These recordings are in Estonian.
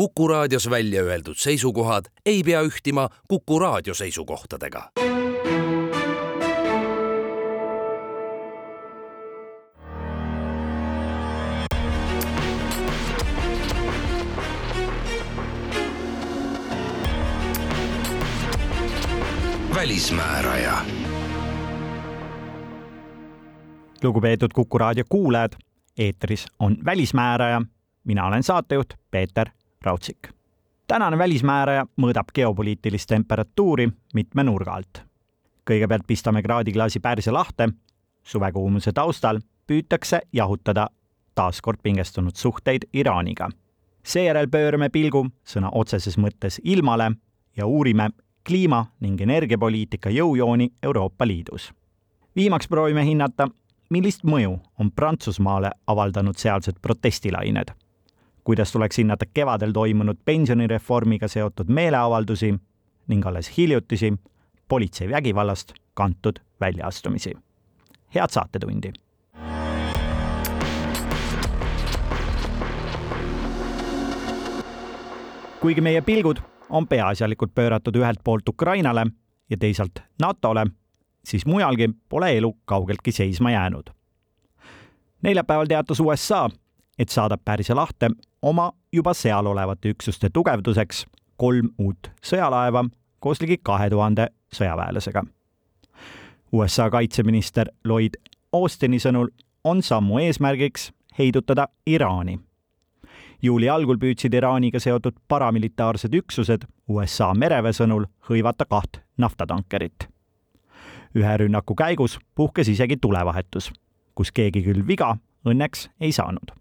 Kuku raadios välja öeldud seisukohad ei pea ühtima Kuku raadio seisukohtadega. välismääraja. lugupeetud Kuku raadio kuulajad, eetris on Välismääraja. mina olen saatejuht Peeter Raudsik. tänane välismääraja mõõdab geopoliitilist temperatuuri mitme nurga alt. kõigepealt pistame kraadiklaasi pärsia lahte. suvekuumuse taustal püütakse jahutada taaskord pingestunud suhteid Iraaniga. seejärel pöörame pilgu sõna otseses mõttes ilmale ja uurime kliima ning energiapoliitika jõujooni Euroopa Liidus. viimaks proovime hinnata, millist mõju on Prantsusmaale avaldanud sealsed protestilained kuidas tuleks hinnata kevadel toimunud pensionireformiga seotud meeleavaldusi ning alles hiljutisi politsei vägivallast kantud väljaastumisi. head saatetundi! kuigi meie pilgud on peaasjalikult pööratud ühelt poolt Ukrainale ja teisalt NATO-le, siis mujalgi pole elu kaugeltki seisma jäänud. neljapäeval teatas USA, et saadab Pärsia lahte oma juba seal olevate üksuste tugevduseks kolm uut sõjalaeva koos ligi kahe tuhande sõjaväelasega. USA kaitseminister Lloyd Austini sõnul on sammu eesmärgiks heidutada Iraani. juuli algul püüdsid Iraaniga seotud paramilitaarsed üksused USA mereväe sõnul hõivata kaht naftatankerit. ühe rünnaku käigus puhkes isegi tulevahetus, kus keegi küll viga õnneks ei saanud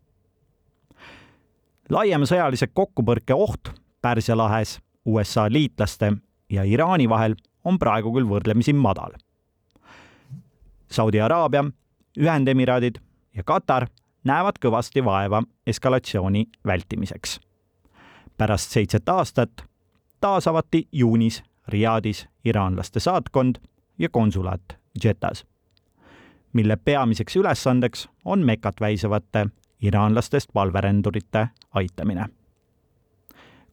laiem sõjalise kokkupõrke oht Pärsia lahes USA liitlaste ja Iraani vahel on praegu küll võrdlemisi madal. Saudi Araabia, Ühendemiraadid ja Katar näevad kõvasti vaeva eskalatsiooni vältimiseks. pärast seitset aastat taas avati juunis Riadis iraanlaste saatkond ja konsulaat Jeddas, mille peamiseks ülesandeks on Mekat väisavate iraanlastest valverändurite aitamine.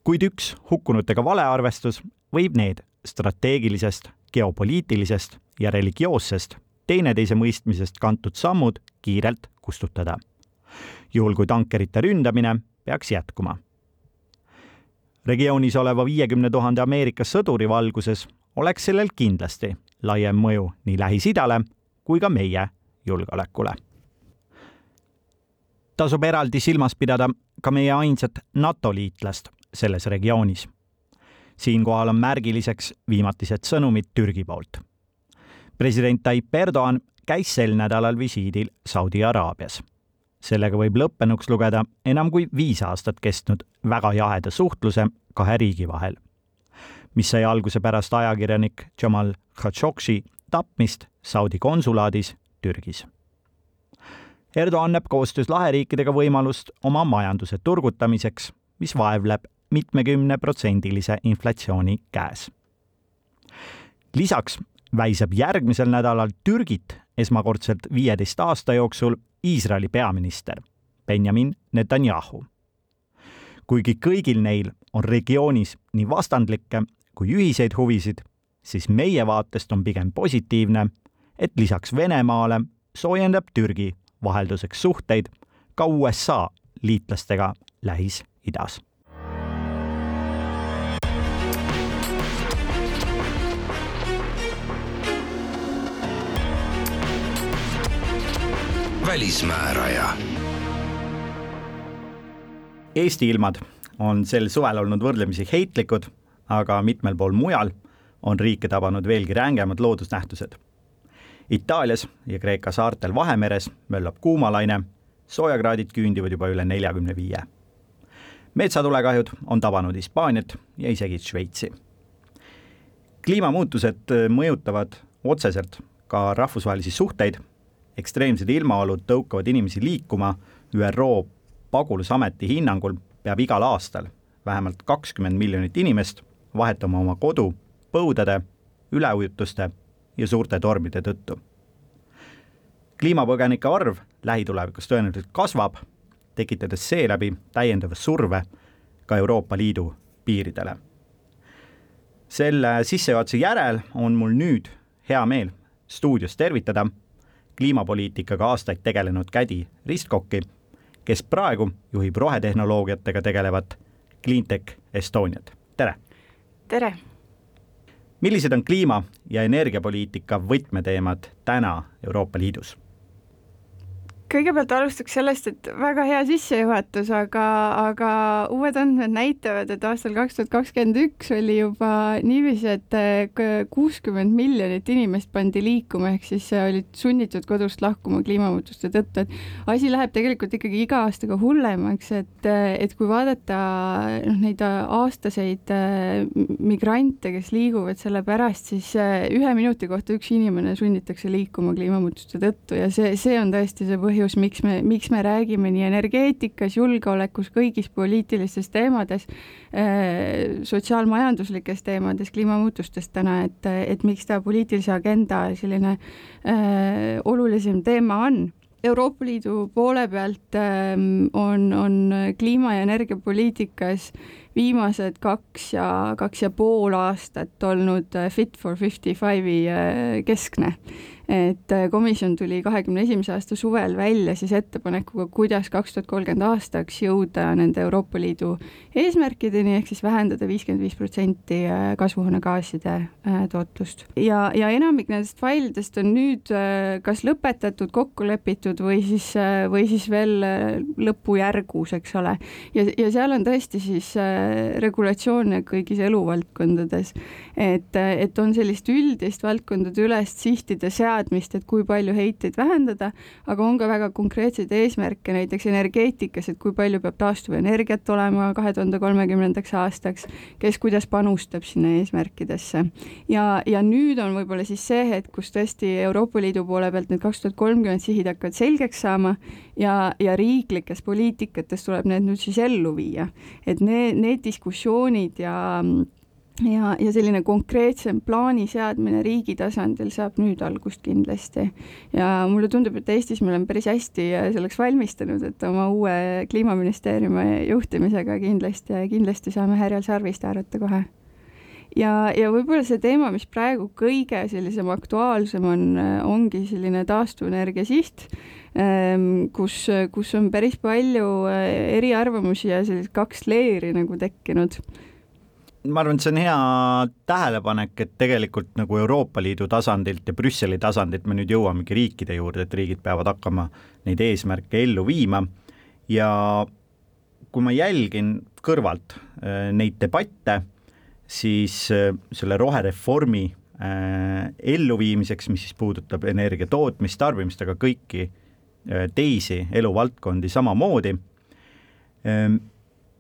kuid üks hukkunutega valearvestus võib need strateegilisest, geopoliitilisest ja religioossest teineteise mõistmisest kantud sammud kiirelt kustutada. juhul kui tankerite ründamine peaks jätkuma. regioonis oleva viiekümne tuhande Ameerika sõduri valguses oleks sellel kindlasti laiem mõju nii Lähis-Idale kui ka meie julgeolekule tasub eraldi silmas pidada ka meie ainsat NATO liitlast selles regioonis. siinkohal on märgiliseks viimatised sõnumid Türgi poolt. president Tayyip Erdoğan käis sel nädalal visiidil Saudi Araabias. sellega võib lõppenuks lugeda enam kui viis aastat kestnud väga jaheda suhtluse kahe riigi vahel, mis sai alguse pärast ajakirjanik Jamal Khashoggi tapmist Saudi konsulaadis Türgis Erdoğan näeb koostöös laheriikidega võimalust oma majanduse turgutamiseks, mis vaevleb mitmekümneprotsendilise inflatsiooni käes. lisaks väisab järgmisel nädalal Türgit esmakordselt viieteist aasta jooksul Iisraeli peaminister Benjamin Netanyahu. kuigi kõigil neil on regioonis nii vastandlikke kui ühiseid huvisid, siis meie vaatest on pigem positiivne, et lisaks Venemaale soojendab Türgi vahelduseks suhteid ka USA liitlastega Lähis-Idas. välismääraja. Eesti ilmad on sel suvel olnud võrdlemisi heitlikud, aga mitmel pool mujal on riike tabanud veelgi rängemad loodusnähtused Itaalias ja Kreeka saartel Vahemeres möllab kuumalaine, soojakraadid küündivad juba üle neljakümne viie. metsatulekahjud on tabanud Hispaaniat ja isegi Šveitsi. kliimamuutused mõjutavad otseselt ka rahvusvahelisi suhteid, ekstreemsed ilmaolud tõukavad inimesi liikuma, ÜRO pagulasameti hinnangul peab igal aastal vähemalt kakskümmend miljonit inimest vahetama oma kodu põudade, üleujutuste ja suurte tormide tõttu. kliimapõgenike arv lähitulevikus tõenäoliselt kasvab, tekitades seeläbi täiendava surve ka Euroopa Liidu piiridele. selle sissejuhatuse järel on mul nüüd hea meel stuudios tervitada kliimapoliitikaga aastaid tegelenud Kädi Ristkokki, kes praegu juhib rohetehnoloogiatega tegelevat Cleantech Estoniat, tere! tere! Millised on kliima- ja energiapoliitika võtmeteemad täna Euroopa Liidus? Kõigepealt alustaks sellest, et väga hea sissejuhatus, aga, aga uued andmed näitavad, et aastal kaks tuhat kakskümmend üks oli juba niiviisi, et kuuskümmend miljonit inimest pandi liikuma, ehk siis olid sunnitud kodust lahkuma kliimamuutuste tõttu, et asi läheb tegelikult ikkagi iga aastaga hullemaks, et, et kui vaadata noh, neid aastaseid eh, migrante, kes liiguvad selle pärast, siis eh, ühe minuti kohta üks inimene sunnitakse liikuma kliimamuutuste tõttu ja see, see on tõesti see põhjus, põhjus, miks me, miks me räägime nii energeetikas, julgeolekus, kõigis poliitilistes teemades, äh, sotsiaalmajanduslikes teemades, kliimamuutustest täna, et, et miks ta poliitilise agenda selline äh, olulisem teema on. Euroopa Liidu poole pealt ähm, on, on kliima- ja energiapoliitikas viimased kaks ja kaks ja pool aastat olnud äh, Fit for fifty five'i keskne et äh, komisjon tuli kahekümne esimese aasta suvel välja siis ettepanekuga, kuidas kaks tuhat kolmkümmend aastaks jõuda nende Euroopa Liidu eesmärkideni, ehk siis vähendada viiskümmend viis protsenti äh, kasvuhoonegaaside äh, tootlust. ja, ja enamik nendest failidest on nüüd kas lõpetatud, kokku lepitud või siis, või siis veel lõpujärgus, eks ole. ja, ja seal on tõesti siis regulatsioone kõigis eluvaldkondades, et, et on sellist üldist valdkondade ülest sihtide seadmist, teadmist, et kui palju heiteid vähendada, aga on ka väga konkreetseid eesmärke, näiteks energeetikas, et kui palju peab taastuvenergiat olema kahe tuhande kolmekümnendaks aastaks, kes kuidas panustab sinna eesmärkidesse. ja, ja nüüd on võib-olla siis see hetk, kus tõesti Euroopa Liidu poole pealt need kaks tuhat kolmkümmend sihid hakkavad selgeks saama ja, ja riiklikes poliitikates tuleb need nüüd siis ellu viia. et need, need diskussioonid ja ja, ja selline konkreetsem plaani seadmine riigi tasandil saab nüüd algust kindlasti. ja mulle tundub, et Eestis me oleme päris hästi selleks valmistunud, et oma uue kliimaministeeriumi juhtimisega kindlasti, kindlasti saame härjal sarvist haarata kohe. ja, ja võib-olla see teema, mis praegu kõige sellisem aktuaalsem on, ongi selline taastuvenergia siht, ehm, kus, kus on päris palju eriarvamusi ja sellised kaks leeri nagu tekkinud ma arvan, et see on hea tähelepanek, et tegelikult nagu Euroopa Liidu tasandilt ja Brüsseli tasandilt me nüüd jõuamegi riikide juurde, et riigid peavad hakkama neid eesmärke ellu viima. Ja kui ma jälgin kõrvalt äh, neid debatte, siis äh, selle rohereformi äh, elluviimiseks, mis siis puudutab energia tootmist, tarbimist, aga kõiki teisi eluvaldkondi samamoodi,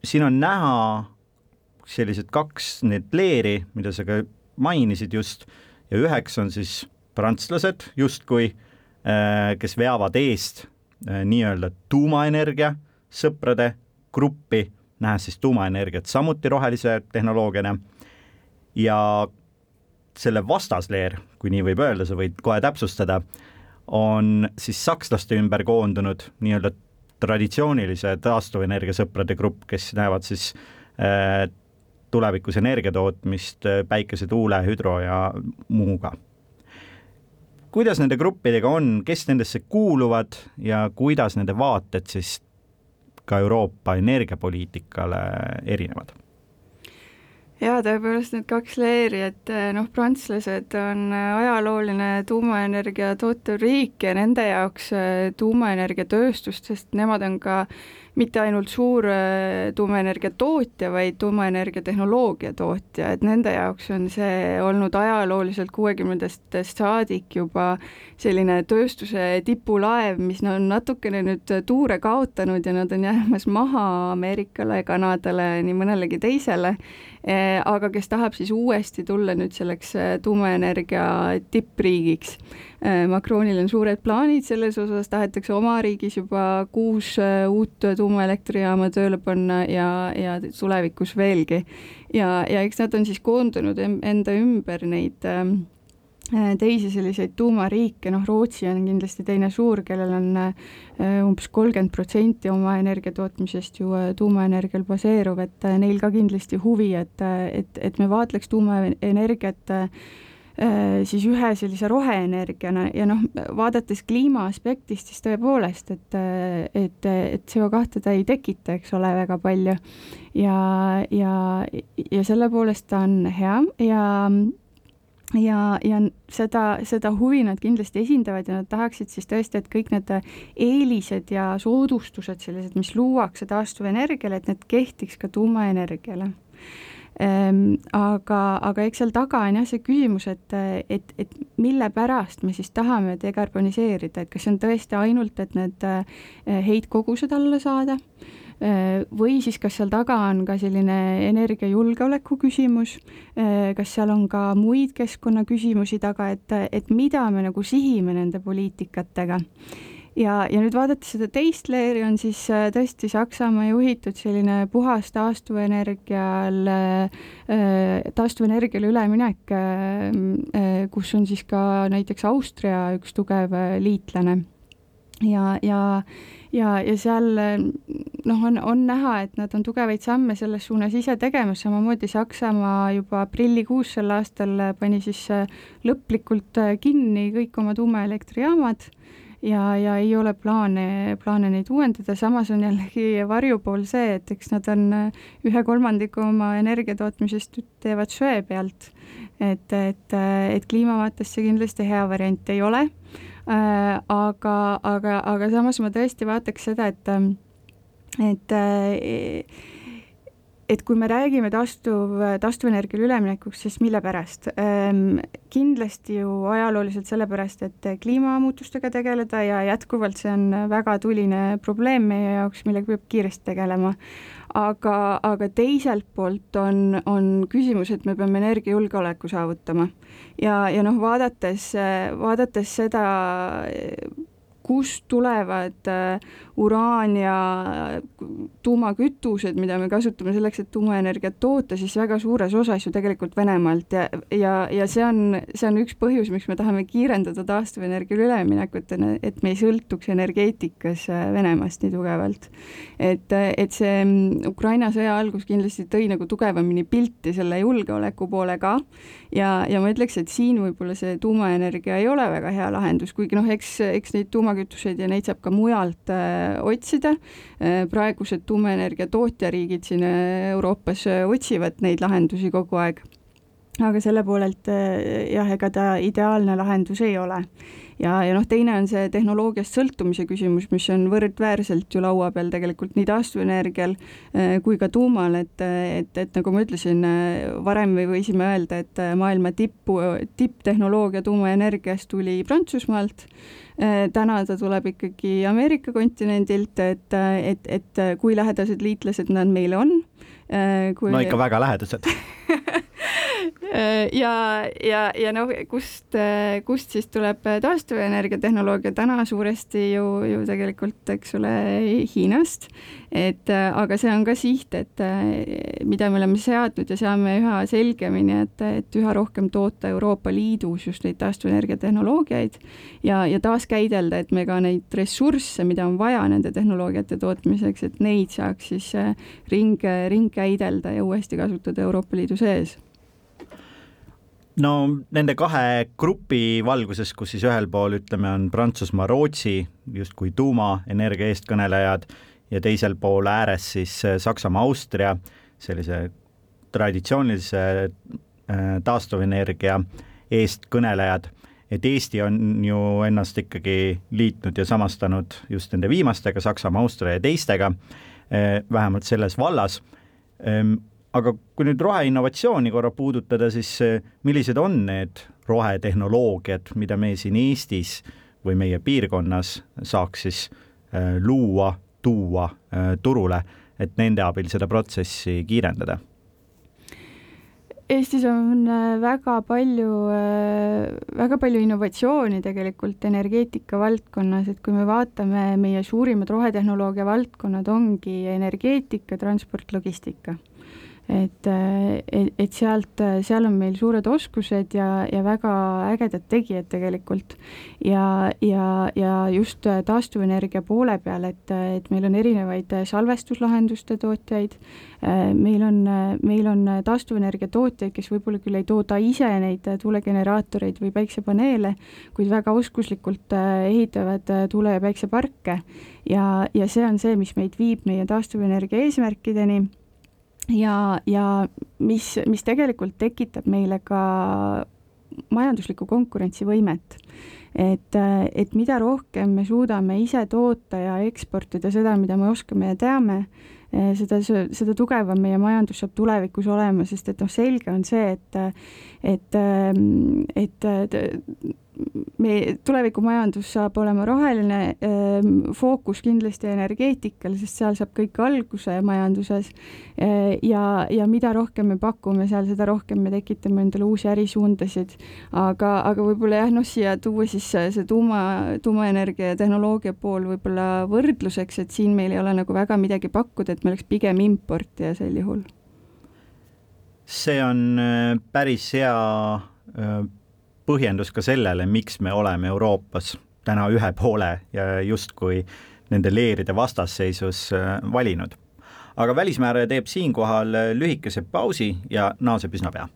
siin on näha sellised kaks need leeri, mida sa ka mainisid just, ja üheks on siis prantslased justkui, äh, kes veavad eest äh, nii-öelda tuumaenergia sõprade gruppi, nähes siis tuumaenergiat samuti rohelise tehnoloogiana. Ja selle vastasleer, kui nii võib öelda, sa võid kohe täpsustada, on siis sakslaste ümber koondunud nii-öelda traditsioonilise taastuvenergia sõprade grupp, kes näevad siis äh, tulevikus energiatootmist äh, päikese, tuule, hüdro ja muuga. kuidas nende gruppidega on, kes nendesse kuuluvad ja kuidas nende vaated siis ka Euroopa energiapoliitikale erinevad? jaa, tõepoolest need kaks leeri, et äh, noh, prantslased on äh, ajalooline tuumaenergia tootev riik ja nende jaoks tuumaenergiatööstust, sest nemad on ka äh, mitte ainult suur äh, tuumaenergia tootja, vaid tuumaenergia tehnoloogia tootja, et nende jaoks on see olnud ajalooliselt kuuekümnendatest saadik juba selline tööstuse tipulaev, mis on natukene nüüd tuure kaotanud ja nad on jäämas maha Ameerikale, Kanadale, nii mõnelegi teisele, aga kes tahab siis uuesti tulla nüüd selleks äh, tuumaenergia tippriigiks Äh, Macronil on suured plaanid selles osas, tahetakse oma riigis juba kuus uut tuumaelektrijaama tööle panna ja, ja tulevikus veelgi. ja, ja eks nad on siis koondunud enda ümber neid teisi selliseid tuumariike, noh, Rootsi on kindlasti teine suur, kellel on umbes kolmkümmend protsenti oma energiatootmisest ju tuumaenergial baseeruv, et neil ka kindlasti huvi, et, et, et me vaatleks tuumaenergiat Äh, siis ühe sellise roheenergiana ja noh, vaadates kliima aspektist, siis tõepoolest, et, et, et CO2 ta ei tekita, eks ole, väga palju. ja, ja, ja selle poolest ta on hea ja ja, ja seda, seda huvi nad kindlasti esindavad ja nad tahaksid siis tõesti, et kõik need eelised ja soodustused sellised, mis luuakse taastuvenergiale, et need kehtiks ka tuumaenergiale. Ehm, aga, aga eks seal taga on jah see küsimus, et, et, et mille pärast me siis tahame dekarboniseerida, et kas see on tõesti ainult, et need eh, heitkogused alla saada eh, või siis kas seal taga on ka selline energiajulgeoleku küsimus, eh, kas seal on ka muid keskkonnaküsimusi taga, et, et mida me nagu sihime nende poliitikatega ja, ja nüüd vaadates seda teist leeri, on siis äh, tõesti Saksamaa juhitud selline puhas taastuvenergial, äh, taastuvenergiale üleminek, äh, kus on siis ka näiteks Austria üks tugev liitlane. ja, ja ja, ja seal noh, on, on näha, et nad on tugevaid samme selles suunas ise tegemas, samamoodi Saksamaa juba aprillikuus sel aastal pani siis lõplikult kinni kõik oma tuumaelektrijaamad ja, ja ei ole plaane, plaane neid uuendada, samas on jällegi varjupool see, et eks nad on äh, ühe kolmandiku oma energiatootmisest teevad söe pealt. et, et, äh, et kliima vaates see kindlasti hea variant ei ole äh,. Aga, aga, aga samas ma tõesti vaataks seda, et, et äh, et kui me räägime taastuv, taastuvenergiale üleminekuks, siis mille pärast ehm,? kindlasti ju ajalooliselt sellepärast, et kliimamuutustega tegeleda ja jätkuvalt see on väga tuline probleem meie jaoks, millega peab kiiresti tegelema. aga, aga teiselt poolt on, on küsimus, et me peame energiajulgeoleku saavutama ja, ja noh, vaadates, vaadates seda kust tulevad äh, uraan ja tuumakütused, mida me kasutame selleks, et tuumaenergiat toota, siis väga suures osas ju tegelikult Venemaalt ja, ja, ja see on, see on üks põhjus, miks me tahame kiirendada taastuvenergiale üleminekut, et me ei sõltuks energeetikas äh, Venemaast nii tugevalt. et, et see mm, Ukraina sõja algus kindlasti tõi nagu tugevamini pilti selle julgeoleku poole ka ja, ja ma ütleks, et siin võib-olla see tuumaenergia ei ole väga hea lahendus, kuigi noh, eks, eks neid tuuma tuumakütuseid ja neid saab ka mujalt äh, otsida. Äh, praegused tuumaenergia tootjariigid siin äh, Euroopas otsivad neid lahendusi kogu aeg. aga selle poolelt jah, ega ta ideaalne lahendus ei ole ja, ja noh, teine on see tehnoloogiast sõltumise küsimus, mis on võrdväärselt ju laua peal tegelikult nii taastuvenergial eh, kui ka tuumal, et, et, et nagu ma ütlesin, eh, varem me võisime öelda, et eh, maailma tippu, tipptehnoloogia tuumaenergiast tuli Prantsusmaalt, täna ta tuleb ikkagi Ameerika kontinendilt, et, et, et kui lähedased liitlased nad meile on. Kui... no ikka väga lähedased Äh, ja, ja, ja noh, kust, kust siis tuleb taastuvenergia tehnoloogia täna suuresti ju, ju tegelikult, eks ole, Hiinast. et aga see on ka siht, et mida me oleme seadnud ja seame üha selgemini, et, et üha rohkem toota Euroopa Liidus just neid taastuvenergia tehnoloogiaid ja, ja taaskäidelda, et me ka neid ressursse, mida on vaja nende tehnoloogiate tootmiseks, et neid saaks siis ring, ringkäidelda ja uuesti kasutada Euroopa Liidu sees. No nende kahe grupi valguses, kus siis ühel pool ütleme, on Prantsusmaa, Rootsi justkui tuumaenergia eestkõnelejad ja teisel pool ääres siis äh, Saksamaa, Austria, sellise traditsioonilise äh, taastuvenergia eestkõnelejad, et Eesti on ju ennast ikkagi liitnud ja samastanud just nende viimastega, Saksamaa, Austria ja teistega, äh, vähemalt selles vallas. Ehm, aga kui nüüd roheinnovatsiooni korra puudutada, siis millised on need rohetehnoloogiad, mida me siin Eestis või meie piirkonnas saaks siis äh, luua, tuua äh, turule, et nende abil seda protsessi kiirendada? Eestis on väga palju, väga palju innovatsiooni tegelikult energeetika valdkonnas, et kui me vaatame, meie suurimad rohetehnoloogia valdkonnad ongi energeetika, transport, logistika et, et, et sealt, seal on meil suured oskused ja, ja väga ägedad tegijad tegelikult. ja, ja, ja just taastuvenergia poole peal, et, et meil on erinevaid salvestuslahenduste tootjaid, meil on, meil on taastuvenergia tootjaid, kes võib-olla küll ei tooda ise neid tuulegeneraatoreid või päiksepaneele, kuid väga oskuslikult ehitavad tuule- ja päikseparke. Ja, ja see on see, mis meid viib meie taastuvenergia eesmärkideni ja, ja mis, mis tegelikult tekitab meile ka majanduslikku konkurentsivõimet. et, et mida rohkem me suudame ise toota ja eksportida seda, mida me oskame ja teame, seda, seda tugevam meie majandus saab tulevikus olema, sest et noh, selge on see, et et, et, et meie tulevikumajandus saab olema roheline, ehm, fookus kindlasti energeetikal, sest seal saab kõik alguse majanduses. Eh, ja, ja mida rohkem me pakume seal, seda rohkem me tekitame endale uusi ärisuundasid. aga, aga võib-olla jah, noh, siia tuua siis see tuuma, tuumaenergia ja tehnoloogia pool võib-olla võrdluseks, et siin meil ei ole nagu väga midagi pakkuda, et me oleks pigem importija sel juhul. see on äh, päris hea äh, põhjendus ka sellele, miks me oleme Euroopas täna ühe poole ja justkui nende leeride vastasseisus äh, valinud. aga välismääraja teeb siinkohal äh, lühikese pausi ja naaseb üsna pea.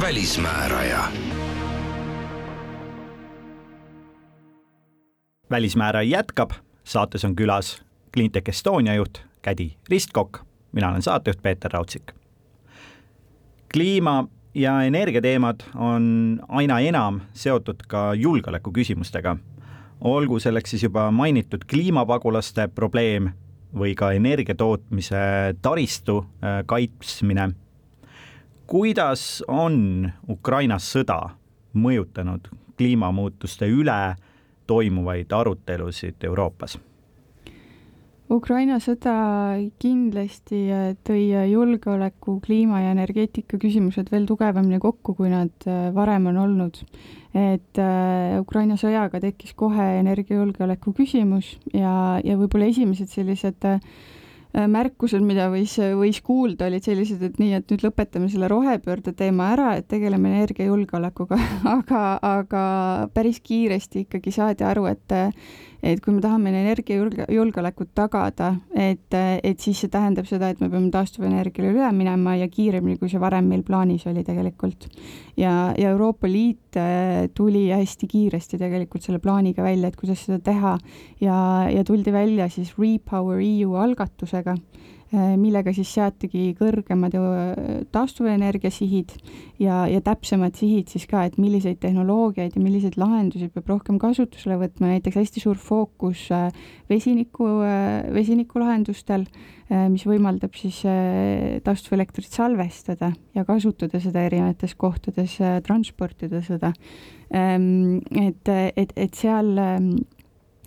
välismääraja välismääraja jätkab saates on külas Cleantech Estonia juht Kädi Ristkokk, mina olen saatejuht Peeter Raudsik. kliima ja energiateemad on aina enam seotud ka julgeoleku küsimustega. olgu selleks siis juba mainitud kliimapagulaste probleem või ka energiatootmise taristu äh, kaitsmine. kuidas on Ukrainas sõda mõjutanud kliimamuutuste üle toimuvaid arutelusid Euroopas? Ukraina sõda kindlasti äh, tõi äh, julgeoleku, kliima ja energeetika küsimused veel tugevamini kokku, kui nad äh, varem on olnud. et Ukraina sõjaga tekkis kohe energiajulgeoleku küsimus ja, ja võib-olla esimesed sellised äh, märkused, mida võis, võis kuulda, olid sellised, et nii, et nüüd lõpetame selle rohepöörde teema ära, et tegeleme energiajulgeolekuga aga, aga päris kiiresti ikkagi saadi aru, et et kui me tahame energiajulgeolekut tagada, et, et siis see tähendab seda, et me peame taastuvenergiale üle minema ja kiiremini, kui see varem meil plaanis oli tegelikult. ja, ja Euroopa Liit äh, tuli hästi kiiresti tegelikult selle plaaniga välja, et kuidas seda teha ja, ja tuldi välja siis Repower EU algatusega millega siis seatigi kõrgemad äh, taastuvenergia sihid ja, ja täpsemad sihid siis ka, et milliseid tehnoloogiaid ja milliseid lahendusi peab rohkem kasutusele võtma, näiteks hästi suur fookus äh, vesiniku, vesinikulahendustel, mis võimaldab siis taastuvelektrit salvestada ja kasutada seda erinevates kohtades, transportida seda. Ähm, et, et, et seal Äh,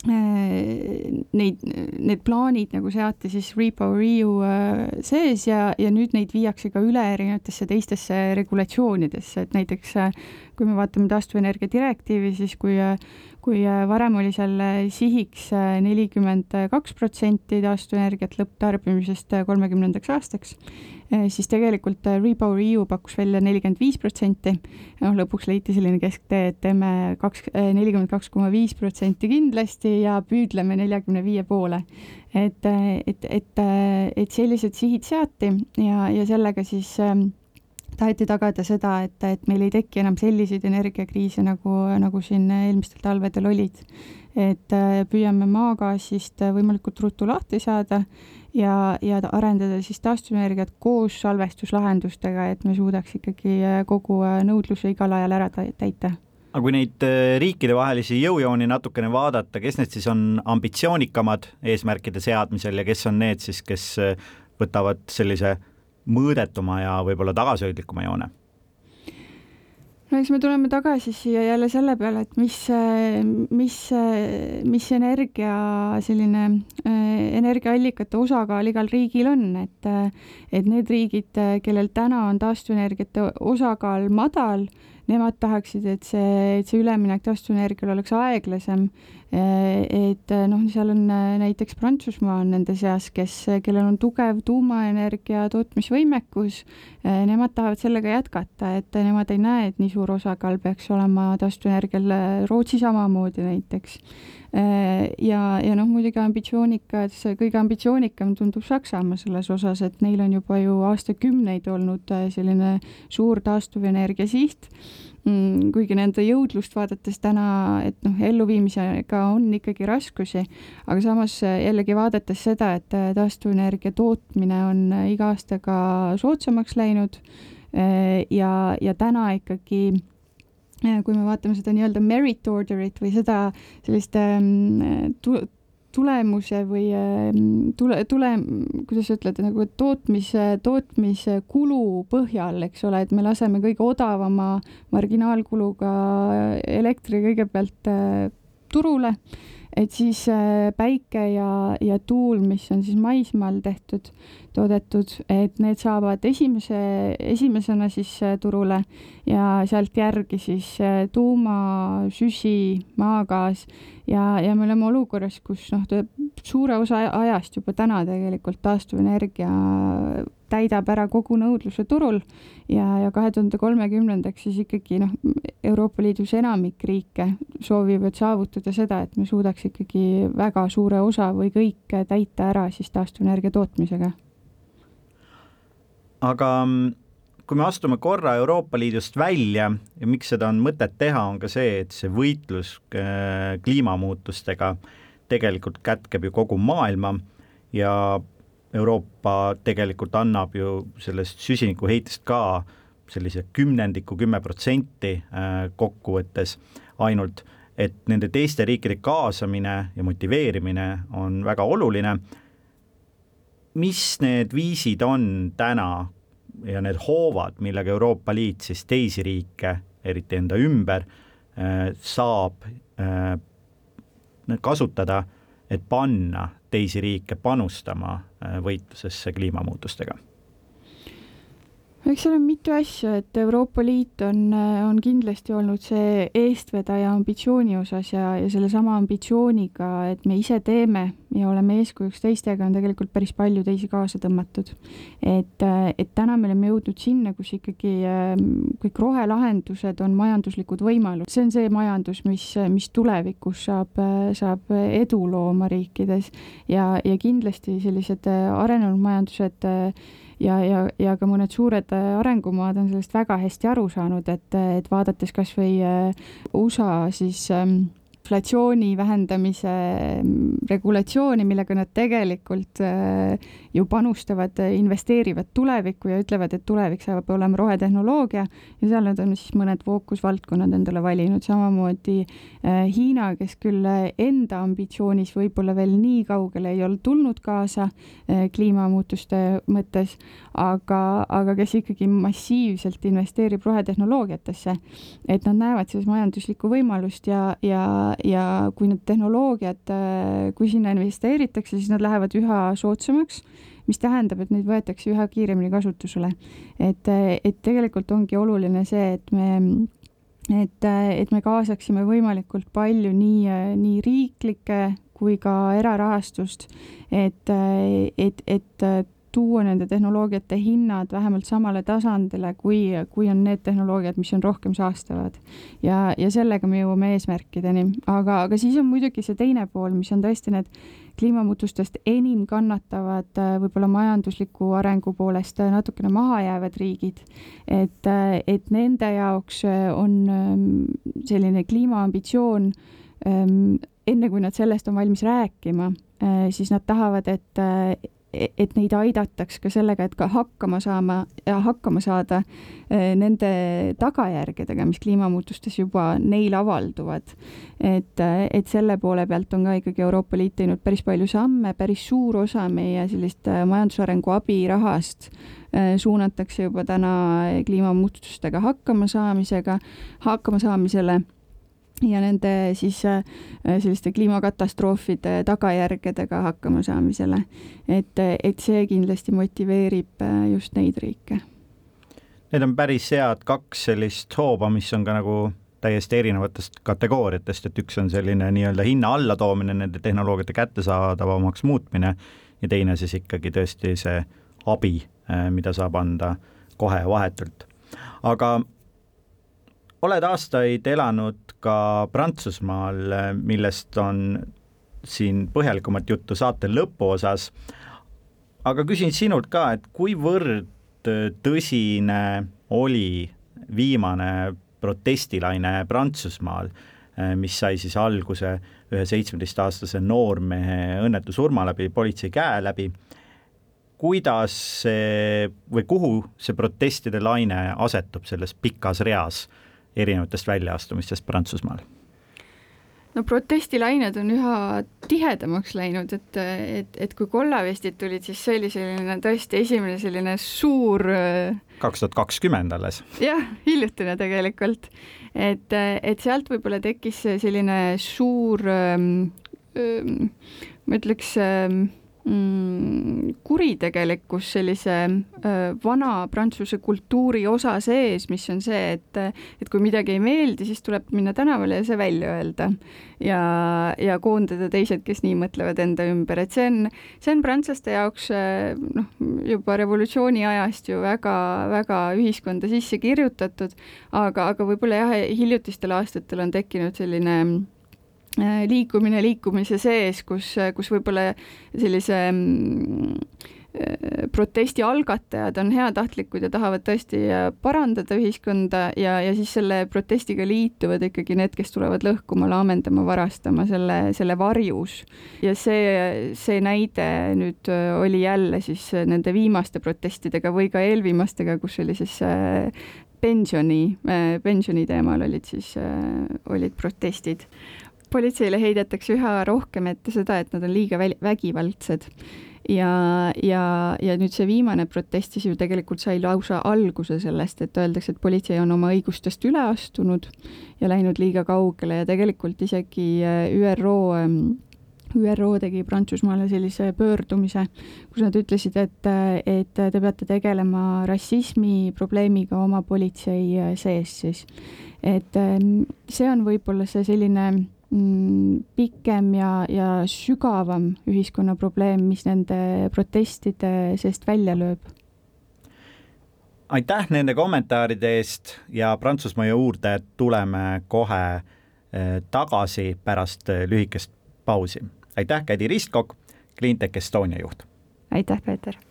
neid, need plaanid nagu seati siis Repower EU äh, sees ja, ja nüüd neid viiakse ka üle erinevatesse teistesse regulatsioonidesse, et näiteks äh, kui me vaatame taastuvenergia direktiivi, siis kui, kui varem oli seal sihiks nelikümmend kaks protsenti taastuvenergiat lõpptarbimisest kolmekümnendaks aastaks, siis tegelikult eh, Repower EU pakkus välja nelikümmend viis protsenti. noh, lõpuks leiti selline kesktee, et teeme kaks, eh, nelikümmend kaks koma viis protsenti kindlasti ja püüdleme neljakümne viie poole. et, et, et, et sellised sihid seati ja, ja sellega siis äh, taheti tagada seda, et, et meil ei teki enam selliseid energiakriise, nagu, nagu siin eelmistel talvedel olid. et püüame maagaasist võimalikult ruttu lahti saada ja, ja arendada siis taastuvenergiat koos salvestuslahendustega, et me suudaks ikkagi äh, kogu äh, nõudluse igal ajal ära täita aga kui neid äh, riikidevahelisi jõujooni natukene vaadata, kes need siis on ambitsioonikamad eesmärkide seadmisel ja kes on need siis, kes võtavad sellise mõõdetuma ja võib-olla tagasihoidlikuma joone? No eks me tuleme tagasi siia jälle selle peale, et mis, mis, mis energia selline energiaallikate osakaal igal riigil on, et et need riigid, kellel täna on taastuvenergiate osakaal madal, nemad tahaksid, et see, et see üleminek taastuvenergiale oleks aeglasem et noh, seal on näiteks Prantsusmaa on nende seas, kes, kellel on tugev tuumaenergia tootmisvõimekus. Nemad tahavad sellega jätkata, et nemad ei näe, et nii suur osakaal peaks olema taastuvenergial, Rootsi samamoodi näiteks. ja, ja noh, muidugi ambitsioonikas, kõige ambitsioonikam tundub Saksamaa selles osas, et neil on juba ju aastakümneid olnud selline suur taastuvenergia siht kuigi nende jõudlust vaadates täna, et noh, elluviimisega on ikkagi raskusi, aga samas äh, jällegi vaadates seda, et äh, taastuvenergia tootmine on äh, iga aastaga soodsamaks läinud ja, ja täna ikkagi kui me vaatame seda nii-öelda merit order'it või seda sellist ähm, tulemuse või ähm, tule, tule, kuidas sa ütled, nagu tootmise, tootmiskulu põhjal, eks ole, et me laseme kõige odavama marginaalkuluga elektri kõigepealt äh, turule et siis äh, päike ja, ja tuul, mis on siis maismaal tehtud, toodetud, et need saavad esimese, esimesena siis äh, turule ja sealt järgi siis äh, tuuma, süsi, maagaas ja, ja me oleme olukorras, kus noh, suure osa ajast juba täna tegelikult taastuvenergia täidab ära kogu nõudluse turul ja, ja kahe tuhande kolmekümnendaks siis ikkagi noh, Euroopa Liidus enamik riike soovivad saavutada seda, et me suudaks ikkagi väga suure osa või kõik täita ära siis taastuvenergia tootmisega. aga mm, kui me astume korra Euroopa Liidust välja ja miks seda on mõtet teha, on ka see, et see võitlus äh, kliimamuutustega tegelikult kätkeb ju kogu maailma ja Euroopa tegelikult annab ju sellest süsinikuheitest ka sellise kümnendiku, kümme protsenti äh, kokkuvõttes ainult, et nende teiste riikide kaasamine ja motiveerimine on väga oluline. mis need viisid on täna ja need hoovad, millega Euroopa Liit siis teisi riike, eriti enda ümber, äh, saab äh, kasutada, et panna teisi riike panustama äh, võitlusesse kliimamuutustega? Eks seal on mitu asja, et Euroopa Liit on, äh, on kindlasti olnud see eestvedaja ambitsiooni osas ja, ja sellesama ambitsiooniga, et me ise teeme ja oleme eeskujuks teistega, on tegelikult päris palju teisi kaasa tõmmatud. et, äh, et täna me oleme jõudnud sinna, kus ikkagi kõik rohelahendused on majanduslikud võimalused, see on see majandus, mis, mis tulevikus saab, saab edu looma riikides ja, ja kindlasti sellised arenenud majandused ja, ja, ja ka mõned suured äh, arengumaad on sellest väga hästi aru saanud, et, et vaadates kas või äh, USA siis ähm, inflatsiooni vähendamise mm, regulatsiooni, millega nad tegelikult äh, ju panustavad, investeerivad tulevikku ja ütlevad, et tulevik saab olema rohetehnoloogia. Ja seal nad on siis mõned fookusvaldkonnad endale valinud, samamoodi äh, Hiina, kes küll enda ambitsioonis võib-olla veel nii kaugele ei ole tulnud kaasa äh, kliimamuutuste mõttes, aga, aga kes ikkagi massiivselt investeerib rohetehnoloogiatesse, et nad näevad selles majanduslikku võimalust ja, ja ja kui need tehnoloogiad, äh, kui sinna investeeritakse, siis nad lähevad üha soodsamaks, mis tähendab, et neid võetakse üha kiiremini kasutusele. et, äh, et tegelikult ongi oluline see, et me et, äh, et me kaasaksime võimalikult palju nii, nii riiklikke kui ka erarahastust, et, et, et tuua nende tehnoloogiate hinnad vähemalt samale tasandile, kui, kui on need tehnoloogiad, mis on rohkem saastavad. ja, ja sellega me jõuame eesmärkideni, aga, aga siis on muidugi see teine pool, mis on tõesti need kliimamuutustest enim kannatavad võib-olla majandusliku arengu poolest natukene maha jäävad riigid. et, et nende jaoks on ähm, selline kliimaambitsioon ähm, enne kui nad sellest on valmis rääkima, äh, siis nad tahavad, et et neid aidataks ka sellega, et ka hakkama saama ja hakkama saada e, nende tagajärgedega, mis kliimamuutustes juba neil avalduvad. et, et selle poole pealt on ka ikkagi Euroopa Liit teinud päris palju samme, päris suur osa meie sellist e, majandusarengu abirahast suunatakse juba täna kliimamuutustega hakkama saamisega, hakkama saamisele ja nende siis äh, selliste kliimakatastroofide tagajärgedega hakkama saamisele. et, et see kindlasti motiveerib äh, just neid riike. need on päris head kaks sellist hooba, mis on ka nagu täiesti erinevatest kategooriatest, et üks on selline nii-öelda hinna allatoomine, nende tehnoloogiate kättesaadavamaks muutmine ja teine siis ikkagi tõesti see abi, äh, mida saab anda kohe vahetult. aga oled aastaid elanud ka Prantsusmaal, millest on siin põhjalikumat juttu saate lõpuosas. aga küsin sinult ka, et kuivõrd tõsine oli viimane protestilaine Prantsusmaal, mis sai siis alguse ühe seitsmeteistaastase noormehe õnnetu surma läbi politsei käe läbi. kuidas see või kuhu see protestide laine asetub selles pikas reas erinevatest väljaastumistest Prantsusmaal? no protestilained on üha tihedamaks läinud, et, et, et kui kollavestid tulid, siis see oli selline tõesti esimene selline suur kaks tuhat kakskümmend alles. jah, hiljutine tegelikult. et, et sealt võib-olla tekkis selline suur ähm, ähm, ma ütleks ähm, kuritegelikkus sellise vana prantsuse kultuuri osa sees, mis on see, et, et kui midagi ei meeldi, siis tuleb minna tänavale ja see välja öelda. ja, ja koondada teised, kes nii mõtlevad enda ümber, et see on, see on prantslaste jaoks noh, juba revolutsiooni ajast ju väga-väga ühiskonda sisse kirjutatud, aga, aga võib-olla jah, hiljutistel aastatel on tekkinud selline liikumine liikumise sees, kus, kus võib-olla sellise mm, äh, protesti algatajad on heatahtlikud ja tahavad tõesti äh, parandada ühiskonda ja, ja siis selle protestiga liituvad ikkagi need, kes tulevad lõhkuma, laamendama, varastama selle, selle varjus. ja see, see näide nüüd oli jälle siis nende viimaste protestidega või ka eelviimastega, kus oli siis pensioni, pensioni teemal olid siis, olid protestid politseile heidetakse üha rohkem ette seda, et nad on liiga vägivaldsed. ja, ja, ja nüüd see viimane protest siis ju tegelikult sai lausa alguse sellest, et öeldakse, et politsei on oma õigustest üle astunud ja läinud liiga kaugele ja tegelikult isegi äh, ÜRO ähm, ÜRO tegi Prantsusmaale sellise pöördumise, kus nad ütlesid, et, et te peate tegelema rassismi probleemiga oma politsei äh, sees siis. et see on võib-olla see selline pikem ja, ja sügavam ühiskonna probleem, mis nende protestide seest välja lööb. aitäh nende kommentaaride eest ja Prantsusmaa juurde tuleme kohe eh, tagasi pärast eh, lühikest pausi. aitäh, Kädi Ristkok, Cleantech Estonia juht. aitäh, Peeter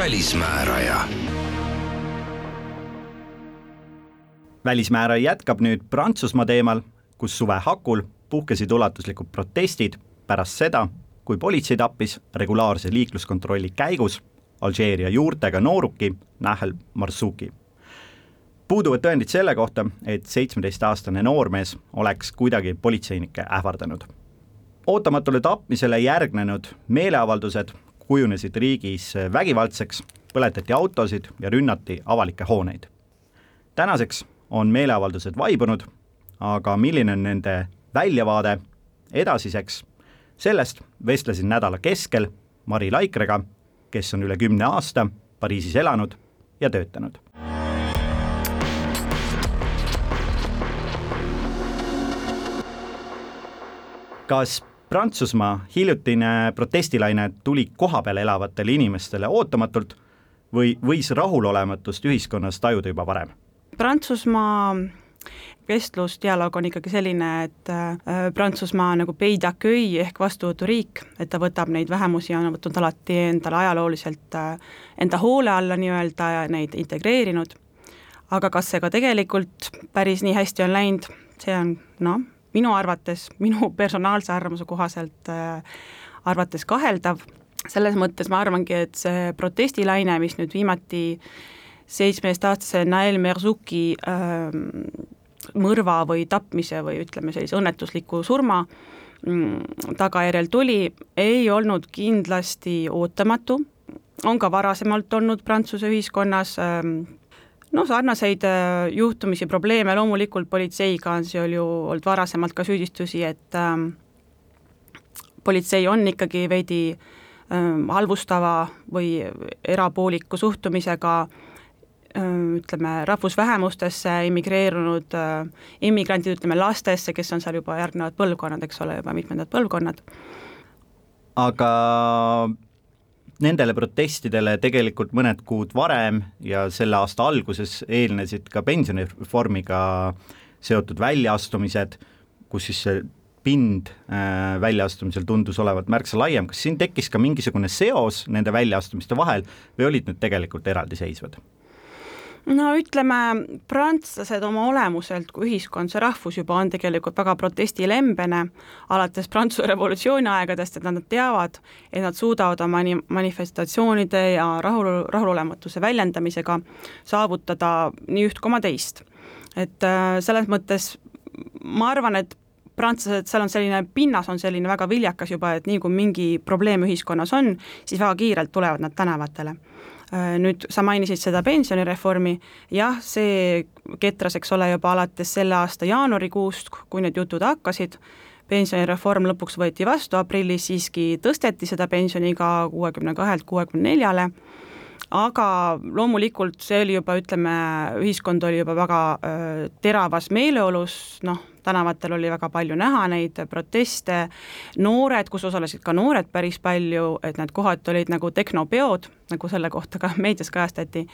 välismääraja. välismääraja jätkab nüüd Prantsusmaa teemal, kus suve hakul puhkesid ulatuslikud protestid pärast seda, kui politsei tappis regulaarse liikluskontrolli käigus Alžeeria juurtega nooruki Nahel Marsouki. puuduvad tõendid selle kohta, et seitsmeteistaastane noormees oleks kuidagi politseinikke ähvardanud. ootamatule tapmisele järgnenud meeleavaldused kujunesid riigis vägivaldseks, põletati autosid ja rünnati avalikke hooneid. tänaseks on meeleavaldused vaibunud, aga milline on nende väljavaade edasiseks, sellest vestlesin nädala keskel Mari Laikrega, kes on üle kümne aasta Pariisis elanud ja töötanud. kas Prantsusmaa hiljutine protestilaine tuli kohapeal elavatele inimestele ootamatult või võis rahulolematust ühiskonnas tajuda juba varem? Prantsusmaa vestlusdialoog on ikkagi selline, et äh, Prantsusmaa nagu ehk vastuvõturiik, et ta võtab neid vähemusi on võtnud alati endale ajalooliselt äh, enda hoole alla nii-öelda ja neid integreerinud. aga kas see ka tegelikult päris nii hästi on läinud, see on noh, minu arvates, minu personaalse arvamuse kohaselt äh, arvates kaheldav, selles mõttes ma arvangi, et see protestilaine, mis nüüd viimati seitsmeteistaastase Nael Merzuki äh, mõrva või tapmise või ütleme, sellise õnnetusliku surma mm, tagajärjel tuli, ei olnud kindlasti ootamatu, on ka varasemalt olnud Prantsuse ühiskonnas äh, no sarnaseid äh, juhtumisi, probleeme loomulikult politseiga on seal ju olnud varasemalt ka süüdistusi, et äh, politsei on ikkagi veidi äh, halvustava või erapooliku suhtumisega äh, ütleme, rahvusvähemustesse immigreerunud äh, immigrantid, ütleme lastesse, kes on seal juba järgnevad põlvkonnad, eks ole, juba mitmendad põlvkonnad. aga nendele protestidele tegelikult mõned kuud varem ja selle aasta alguses eelnesid ka pensionireformiga seotud väljaastumised, kus siis see pind äh, väljaastumisel tundus olevat märksa laiem, kas siin tekkis ka mingisugune seos nende väljaastumiste vahel või olid need tegelikult eraldiseisvad? No ütleme, prantslased oma olemuselt kui ühiskond, see rahvus juba on tegelikult väga protestilembene, alates Prantsuse revolutsiooni aegadest, et nad teavad, et nad suudavad oma mani-, manifestatsioonide ja rahul, rahulolematuse väljendamisega saavutada nii üht koma teist. et äh, selles mõttes ma arvan, et prantslased, seal on selline, pinnas on selline väga viljakas juba, et nii kui mingi probleem ühiskonnas on, siis väga kiirelt tulevad nad tänavatele nüüd sa mainisid seda pensionireformi, jah, see ketras, eks ole, juba alates selle aasta jaanuarikuust, kui need jutud hakkasid, pensionireform lõpuks võeti vastu, aprillis siiski tõsteti seda pensioniiga kuuekümne kahelt kuuekümne neljale, aga loomulikult see oli juba, ütleme, ühiskond oli juba väga äh, teravas meeleolus, noh, tänavatel oli väga palju näha neid proteste, noored, kus osalesid ka noored päris palju, et need kohati olid nagu tehnopeod, nagu selle kohta ka meedias kajastati,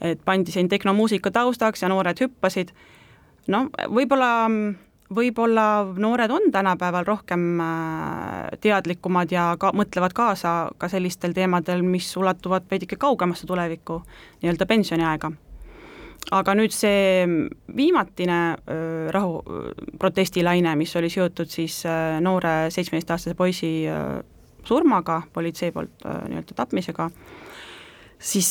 et pandi siin tehnomuusika taustaks ja noored hüppasid, no võib-olla võib-olla noored on tänapäeval rohkem äh, teadlikumad ja ka mõtlevad kaasa ka sellistel teemadel, mis ulatuvad veidike kaugemasse tulevikku, nii-öelda pensioniaega aga nüüd see viimatine rahu, protestilaine, mis oli seotud siis noore seitsmeteistaastase poisi surmaga, politsei poolt nii-öelda tapmisega, siis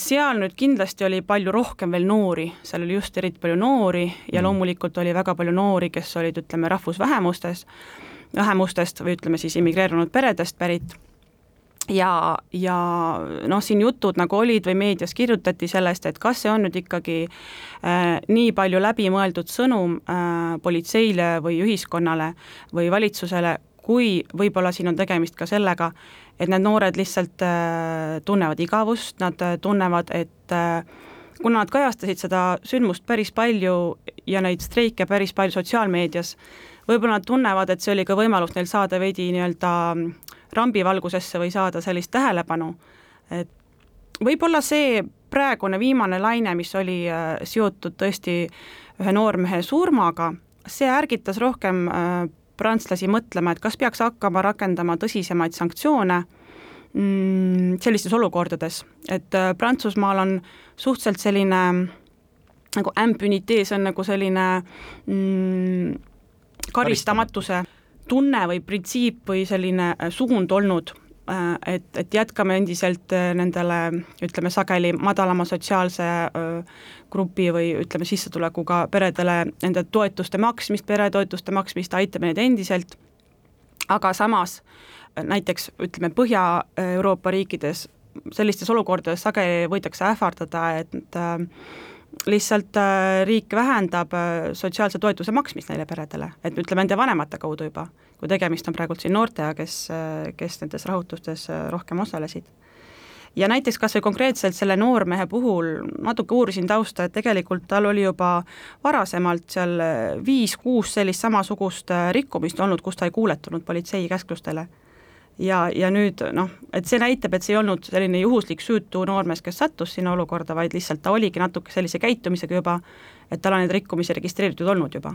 seal nüüd kindlasti oli palju rohkem veel noori, seal oli just eriti palju noori ja mm. loomulikult oli väga palju noori, kes olid, ütleme, rahvusvähemustes, vähemustest või ütleme siis immigreerunud peredest pärit ja, ja noh, siin jutud nagu olid või meedias kirjutati sellest, et kas see on nüüd ikkagi äh, nii palju läbimõeldud sõnum äh, politseile või ühiskonnale või valitsusele, kui võib-olla siin on tegemist ka sellega, et need noored lihtsalt äh, tunnevad igavust, nad äh, tunnevad, et äh, kuna nad kajastasid seda sündmust päris palju ja neid streike päris palju sotsiaalmeedias, võib-olla nad tunnevad, et see oli ka võimalus neil saada veidi nii-öelda rambivalgusesse või saada sellist tähelepanu, et võib-olla see praegune viimane laine, mis oli äh, seotud tõesti ühe noormehe surmaga, see ärgitas rohkem äh, prantslasi mõtlema, et kas peaks hakkama rakendama tõsisemaid sanktsioone mm, sellistes olukordades, et äh, Prantsusmaal on suhteliselt selline nagu impunitee, see on nagu selline mm, karistamatuse tunne või printsiip või selline äh, suund olnud, äh, et, et jätkame endiselt äh, nendele ütleme sageli madalama sotsiaalse grupi või ütleme, sissetulekuga peredele nende toetuste maksmist, peretoetuste maksmist, aitame neid endiselt, aga samas näiteks ütleme, Põhja-Euroopa riikides sellistes olukordades sageli võidakse ähvardada, et äh, lihtsalt äh, riik vähendab äh, sotsiaalse toetuse maksmist neile peredele, et ütleme, nende vanemate kaudu juba, kui tegemist on praegult siin noortega, kes, äh, kes nendes rahutustes rohkem osalesid. ja näiteks kas või konkreetselt selle noormehe puhul natuke uurisin tausta, et tegelikult tal oli juba varasemalt seal viis-kuus sellist samasugust rikkumist olnud, kus ta ei kuuletunud politsei käsklustele ja, ja nüüd noh, et see näitab, et see ei olnud selline juhuslik süütu noormees, kes sattus sinna olukorda, vaid lihtsalt ta oligi natuke sellise käitumisega juba, et tal on neid rikkumisi registreeritud olnud juba.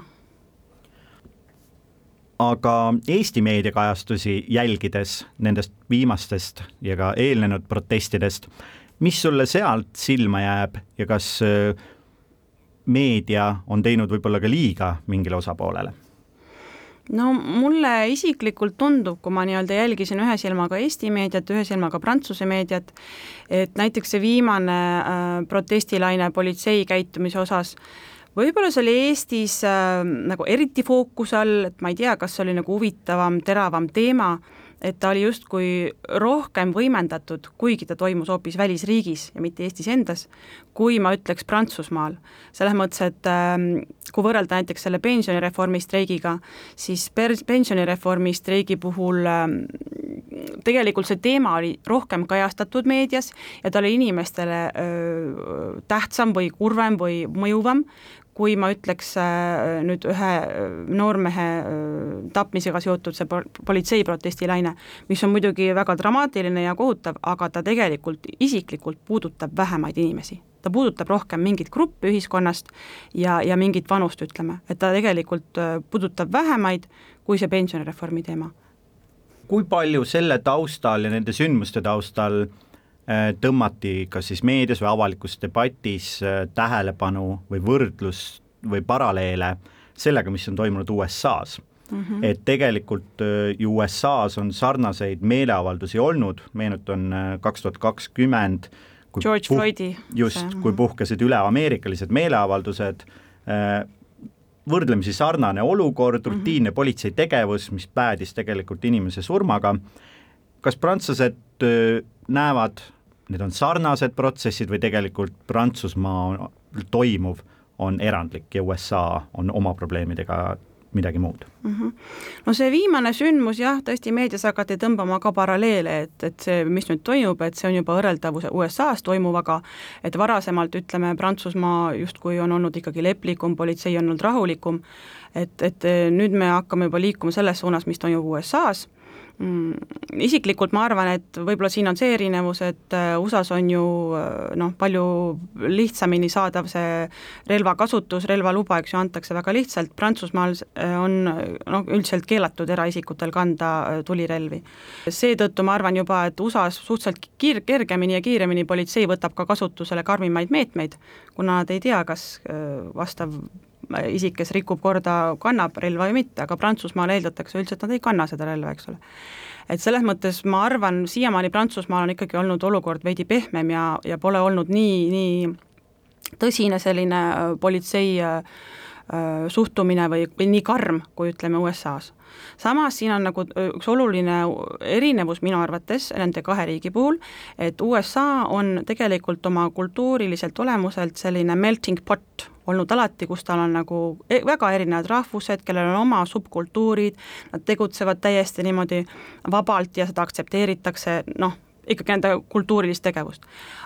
aga Eesti meediakajastusi jälgides nendest viimastest ja ka eelnenud protestidest, mis sulle sealt silma jääb ja kas äh, meedia on teinud võib-olla ka liiga mingile osapoolele? No mulle isiklikult tundub, kui ma nii-öelda jälgisin ühe silmaga Eesti meediat, ühe silmaga Prantsuse meediat, et näiteks see viimane äh, protestilaine politsei käitumise osas, võib-olla see oli Eestis äh, nagu eriti fookuse all, et ma ei tea, kas see oli nagu huvitavam, teravam teema, et ta oli justkui rohkem võimendatud, kuigi ta toimus hoopis välisriigis ja mitte Eestis endas, kui ma ütleks Prantsusmaal. selles mõttes, et ähm, kui võrrelda näiteks selle pensionireformi streigiga, siis per-, pensionireformi streigi puhul ähm, tegelikult see teema oli rohkem kajastatud meedias ja ta oli inimestele öö, tähtsam või kurvem või mõjuvam, kui ma ütleks äh, nüüd ühe äh, noormehe äh, tapmisega seotud see politsei protestilaine, mis on muidugi väga dramaatiline ja kohutav, aga ta tegelikult isiklikult puudutab vähemaid inimesi ta puudutab rohkem mingit gruppi ühiskonnast ja, ja mingit vanust, ütleme, et ta tegelikult puudutab vähemaid kui see pensionireformi teema. kui palju selle taustal ja nende sündmuste taustal äh, tõmmati kas siis meedias või avalikus debatis äh, tähelepanu või võrdlust või paralleele sellega, mis on toimunud USA-s mm. -hmm. et tegelikult äh, ju USA-s on sarnaseid meeleavaldusi olnud, meenutan kaks tuhat kakskümmend, George puh-, Floydi. just, kui mhm. puhkesid üleameerikalised meeleavaldused, võrdlemisi sarnane olukord, mhm. rutiinne mm -hmm. politsei tegevus, mis päädis tegelikult inimese surmaga, kas prantslased näevad need on sarnased protsessid või tegelikult Prantsusmaa toimuv on erandlik ja USA on oma probleemidega midagi muud mm. -hmm. no see viimane sündmus jah, tõesti meedias hakati tõmbama ka paralleele, et, et see, mis nüüd toimub, et see on juba võrreldav USA-s toimuvaga, et varasemalt ütleme, Prantsusmaa justkui on olnud ikkagi leplikum, politsei on olnud rahulikum, et, et nüüd me hakkame juba liikuma selles suunas, mis toimub USA-s mm, isiklikult ma arvan, et võib-olla siin on see erinevus, et äh, USA-s on ju äh, noh, palju lihtsamini saadav see relvakasutus, relvaluba, eks ju, antakse väga lihtsalt, Prantsusmaal äh, on noh, üldiselt keelatud eraisikutel kanda tulirelvi. seetõttu ma arvan juba, et USA-s suhteliselt kiir-, kergemini ja kiiremini politsei võtab ka kasutusele karmimaid meetmeid, kuna nad ei tea, kas vastav isik, kes rikub korda, kannab relva või mitte, aga Prantsusmaal eeldatakse üldse, et nad ei kanna seda relva, eks ole. Et selles mõttes ma arvan, siiamaani Prantsusmaal on ikkagi olnud olukord veidi pehmem ja, ja pole olnud nii, nii tõsine selline äh, politsei äh, äh, suhtumine või, või nii karm, kui ütleme USA-s samas siin on nagu üks oluline erinevus minu arvates nende kahe riigi puhul, et USA on tegelikult oma kultuuriliselt olemuselt selline melting pot olnud alati, kus tal on nagu e-, väga erinevad rahvused, kellel on oma subkultuurid, nad tegutsevad täiesti niimoodi vabalt ja seda aktsepteeritakse, noh, ikkagi nende kultuurilist tegevust.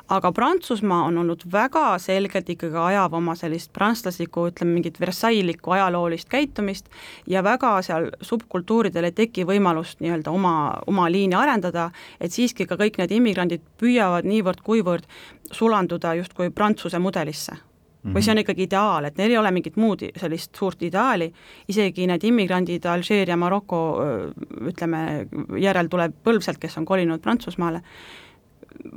aga Prantsusmaa on olnud väga selgelt ikkagi ajav oma sellist prantslaslikku, ütleme mingit Versailleslikku ajaloolist käitumist ja väga seal subkultuuridel ei teki võimalust nii-öelda oma, oma liini arendada, et siiski ka kõik need immigrandid püüavad niivõrd-kuivõrd sulanduda justkui Prantsuse mudelisse või see on mhm. ikkagi ideaal, et neil ei ole mingit muud sellist suurt ideaali, isegi need immigrandid Alžeeria, Maroko ütleme, järel tuleb põlv sealt, kes on kolinud Prantsusmaale,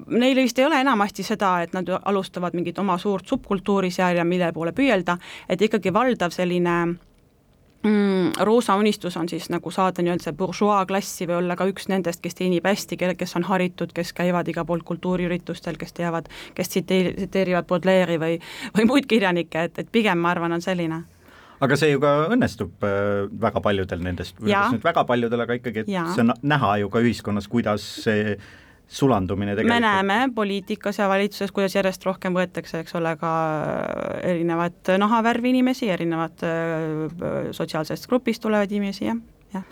neil vist ei ole enamasti seda, et nad alustavad mingit oma suurt subkultuuri seal ja mille poole püüelda, et ikkagi valdav selline mm, roosa unistus on siis nagu saada nii-öelda bourgeois klassi või olla ka üks nendest, kes teenib hästi, kelle, kes on haritud, kes käivad igal pool kultuuriüritustel, kes teavad, kes tsiteeri-, tsiteerivad Baudelaire'i või, või muid kirjanikke, et, et pigem ma arvan, on selline aga see ju ka õnnestub äh, väga paljudel nendest, nüüd väga paljudel, aga ikkagi, et ja. see on näha ju ka ühiskonnas, kuidas see sulandumine tegelikult. me näeme poliitikas ja valitsuses, kuidas järjest rohkem võetakse, eks ole, ka erinevat nahavärvi inimesi, erinevat äh, sotsiaalsest grupist tulevaid inimesi, jah, jah.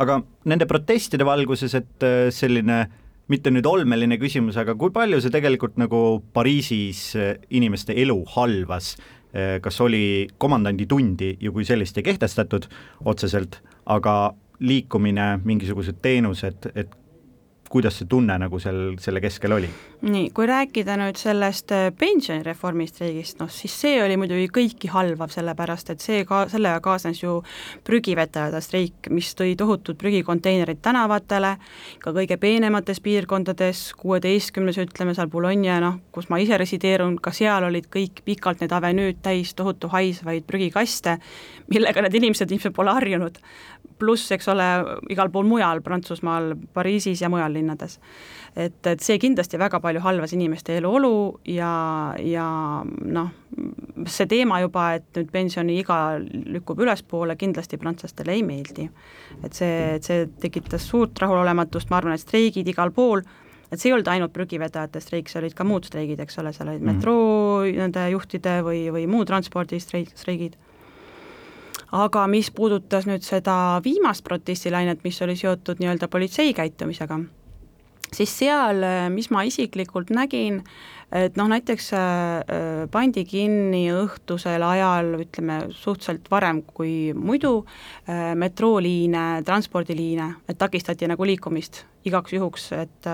aga nende protestide valguses, et äh, selline mitte nüüd olmeline küsimus, aga kui palju see tegelikult nagu Pariisis äh, inimeste elu halvas, kas oli komandanditundi ju kui sellist ei kehtestatud otseselt, aga liikumine, mingisugused teenused, et kuidas see tunne nagu seal selle keskel oli? nii, kui rääkida nüüd sellest äh, pensionireformi streigist, noh siis see oli muidugi kõiki halvav, sellepärast et see ka, sellega kaasnes ju prügivetajate streik, mis tõi tohutud prügikonteinerid tänavatele, ka kõige peenemates piirkondades, kuueteistkümnes ütleme seal Bologna, noh, kus ma ise resideerun, ka seal olid kõik pikalt need avenüüd täis tohutu haisvaid prügikaste, millega need inimesed ilmselt pole harjunud. Pluss, eks ole, igal pool mujal Prantsusmaal, Pariisis ja mujal suurlinnades. et, et see kindlasti väga palju halvas inimeste eluolu ja, ja noh, see teema juba, et nüüd pensioniiga lükkub ülespoole, kindlasti prantslastele ei meeldi. et see, see tekitas suurt rahulolematust, ma arvan, et streigid igal pool et see ei olnud ainult prügivedajate streik, seal olid ka muud streigid, eks ole, seal olid mm metroo nende juhtide või, või muu transpordistreik, streigid. Aga mis puudutas nüüd seda viimast protestilainet, mis oli seotud nii-öelda politsei käitumisega, siis seal, mis ma isiklikult nägin, et noh, näiteks äh, äh, pandi kinni õhtusel ajal, ütleme suhteliselt varem kui muidu, äh, metrooliine, transpordiliine, et takistati nagu liikumist igaks juhuks, et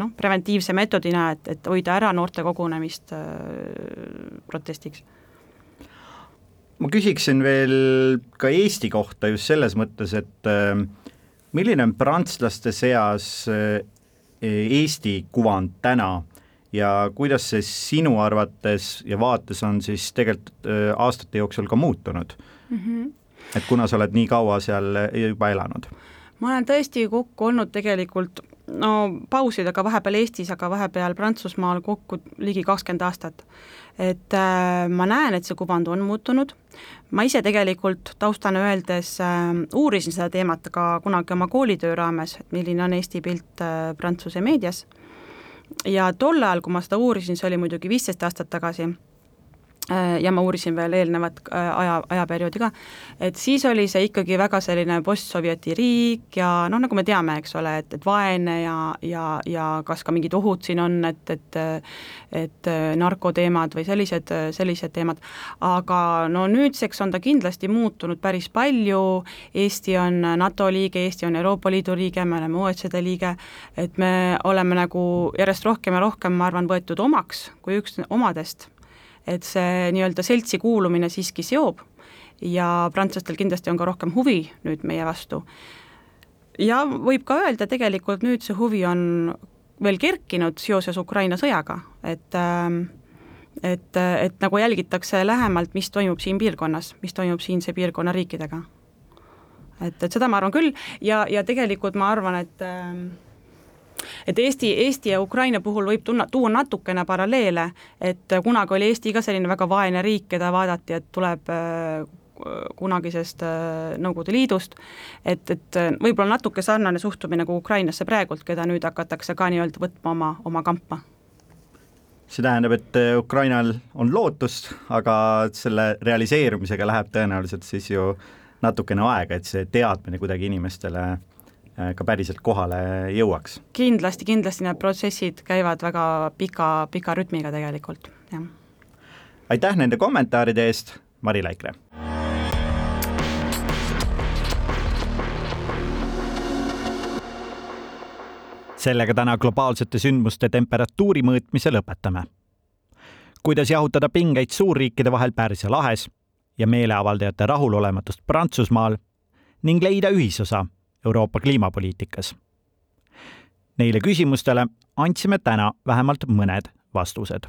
noh, preventiivse meetodina, et, et hoida ära noorte kogunemist protestiks ma küsiksin veel ka Eesti kohta just selles mõttes, et milline on prantslaste seas Eesti kuvand täna ja kuidas see sinu arvates ja vaates on siis tegelikult äh, aastate jooksul ka muutunud mm? -hmm. et kuna sa oled nii kaua seal juba elanud? ma olen tõesti kokku olnud tegelikult no pausidega vahepeal Eestis, aga vahepeal Prantsusmaal kokku ligi kakskümmend aastat. Et äh, ma näen, et see kuvand on muutunud, ma ise tegelikult taustana öeldes äh, uurisin seda teemat ka kunagi oma koolitöö raames, et milline on Eesti pilt äh, Prantsuse meedias. Ja tol ajal, kui ma seda uurisin, see oli muidugi viisteist aastat tagasi ja ma uurisin veel eelnevat äh, aja, ajaperioodi ka, et siis oli see ikkagi väga selline postsovjeti riik ja noh, nagu me teame, eks ole, et, et vaene ja, ja, ja kas ka mingid ohud siin on, et, et et narkoteemad või sellised, sellised teemad, aga no nüüdseks on ta kindlasti muutunud päris palju, Eesti on NATO liige, Eesti on Euroopa Liidu liige, me oleme OECD liige, et me oleme nagu järjest rohkem ja rohkem, ma arvan, võetud omaks kui üks omadest et see nii-öelda seltsi kuulumine siiski seob ja prantslastel kindlasti on ka rohkem huvi nüüd meie vastu. ja võib ka öelda, tegelikult nüüd see huvi on veel kerkinud seoses Ukraina sõjaga, et ähm, et, et nagu jälgitakse lähemalt, mis toimub siin piirkonnas, mis toimub siinse piirkonna riikidega. et, et seda ma arvan küll ja, ja tegelikult ma arvan, et äh, et Eesti, Eesti ja Ukraina puhul võib tunna, tuua natukene paralleele, et kunagi oli Eesti ka selline väga vaene riik, keda vaadati, et tuleb äh, kunagisest äh, Nõukogude Liidust, et, et võib-olla natuke sarnane suhtumine kui Ukrainasse praegult, keda nüüd hakatakse ka nii-öelda võtma oma, oma kampa. See tähendab, et äh, Ukrainal on lootust, aga selle realiseerumisega läheb tõenäoliselt siis ju natukene aega, et see teadmine kuidagi inimestele ka päriselt kohale jõuaks. kindlasti, kindlasti need protsessid käivad väga pika, pika rütmiga tegelikult, jah. aitäh nende kommentaaride eest, Mari Laikre. sellega täna globaalsete sündmuste temperatuuri mõõtmise lõpetame. kuidas jahutada pingeid suurriikide vahel Pärsia lahes ja meeleavaldajate rahulolematust Prantsusmaal ning leida ühisosa Euroopa kliimapoliitikas? Neile küsimustele andsime täna vähemalt mõned vastused.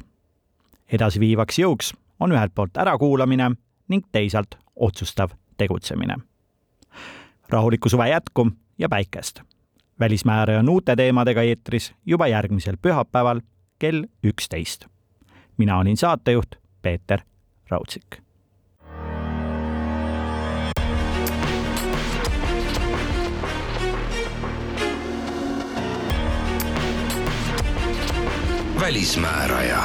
edasiviivaks jõuks on ühelt poolt ärakuulamine ning teisalt otsustav tegutsemine. rahulikku suve jätku ja päikest. välismääraja on uute teemadega eetris juba järgmisel pühapäeval kell üksteist. mina olin saatejuht Peeter Raudsik välismääraja